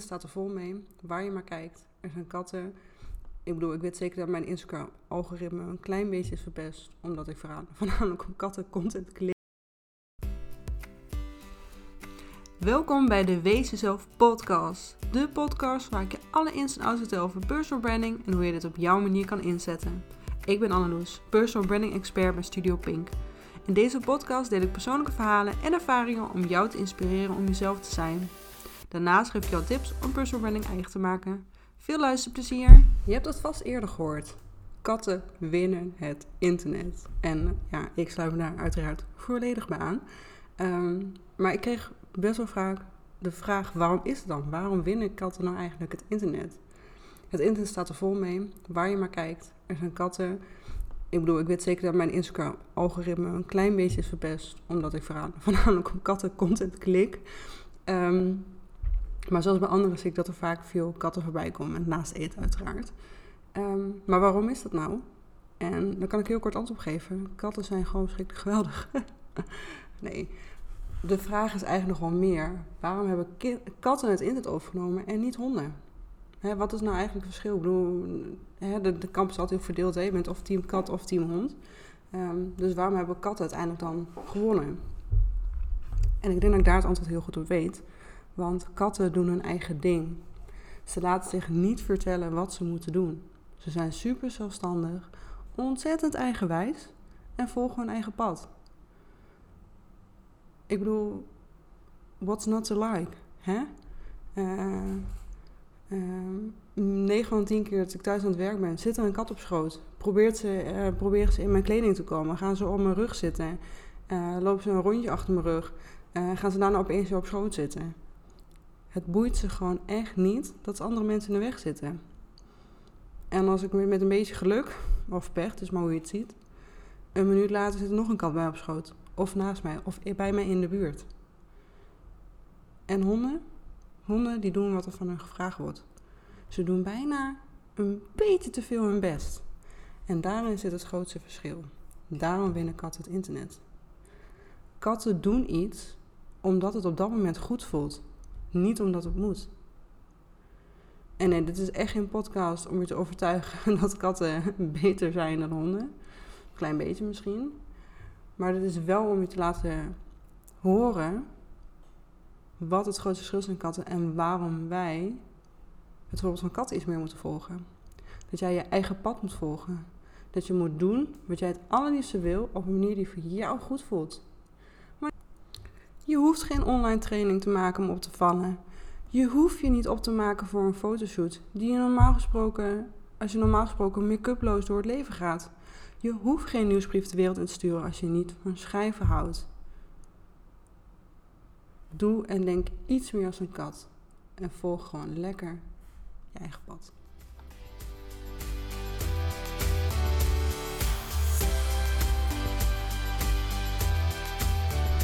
staat er vol mee. Waar je maar kijkt. Er zijn katten. Ik bedoel, ik weet zeker dat mijn Instagram-algoritme een klein beetje is verpest. Omdat ik voornamelijk op katten content klik. Welkom bij de Wees Jezelf podcast. De podcast waar ik je alle ins en outs vertel over personal branding en hoe je dit op jouw manier kan inzetten. Ik ben Anneloes, personal branding expert bij Studio Pink. In deze podcast deel ik persoonlijke verhalen en ervaringen om jou te inspireren om jezelf te zijn. Daarnaast geef ik jou tips om personal branding eigen te maken. Veel luisterplezier! Je hebt het vast eerder gehoord. Katten winnen het internet. En ja, ik sluit me daar uiteraard volledig bij aan. Ehm, maar ik kreeg best wel vaak de vraag: waarom is het dan? Waarom winnen katten nou eigenlijk het internet? Het internet staat er vol mee, waar je maar kijkt. Er zijn katten. Ik bedoel, ik weet zeker dat mijn Instagram-algoritme een klein beetje is verpest, omdat ik voornamelijk op katten content klik. Ehm, maar zoals bij anderen zie ik dat er vaak veel katten voorbij komen, naast eten uiteraard. Ehm, maar waarom is dat nou? En daar kan ik heel kort antwoord op geven. Katten zijn gewoon verschrikkelijk geweldig. nee, de vraag is eigenlijk nog wel meer. Waarom hebben katten het internet overgenomen en niet honden? Hè, wat is nou eigenlijk het verschil? Ik bedoel, hè, de, kamp is altijd verdeeld. Hè? Je bent of team kat of team hond. Ehm, dus waarom hebben katten uiteindelijk dan gewonnen? En ik denk dat ik daar het antwoord heel goed op weet. Want katten doen hun eigen ding. Ze laten zich niet vertellen wat ze moeten doen. Ze zijn super zelfstandig, ontzettend eigenwijs en volgen hun eigen pad. Ik bedoel, what's not to like? Hè? Uh, uh, 9 van 10 keer dat ik thuis aan het werk ben, zit er een kat op schoot. Probeert ze, uh, proberen ze in mijn kleding te komen. Gaan ze op mijn rug zitten. Uh, lopen ze een rondje achter mijn rug. Gaan ze daarna opeens weer op schoot zitten. Het boeit ze gewoon echt niet dat andere mensen in de weg zitten. En als ik met een beetje geluk, of pech, dus maar hoe je het ziet, een minuut later zit er nog een kat bij op schoot. Of naast mij, of bij mij in de buurt. En honden? Honden die doen wat er van hen gevraagd wordt. Ze doen bijna een beetje te veel hun best. En daarin zit het grootste verschil. Daarom winnen katten het internet. Katten doen iets omdat het op dat moment goed voelt. Niet omdat het moet. En nee, dit is echt geen podcast om je te overtuigen dat katten beter zijn dan honden. Klein beetje misschien. Maar dit is wel om je te laten horen wat het grootste verschil is in katten en waarom wij het voorbeeld van katten iets meer moeten volgen. Dat jij je eigen pad moet volgen. Dat je moet doen wat jij het allerliefste wil op een manier die voor jou goed voelt. Je hoeft geen online training te maken om op te vallen. Je hoeft je niet op te maken voor een fotoshoot die je normaal gesproken, als je normaal gesproken make-uploos door het leven gaat. Je hoeft geen nieuwsbrief de wereld in te sturen als je niet van schrijven houdt. Doe en denk iets meer als een kat. En volg gewoon lekker je eigen pad.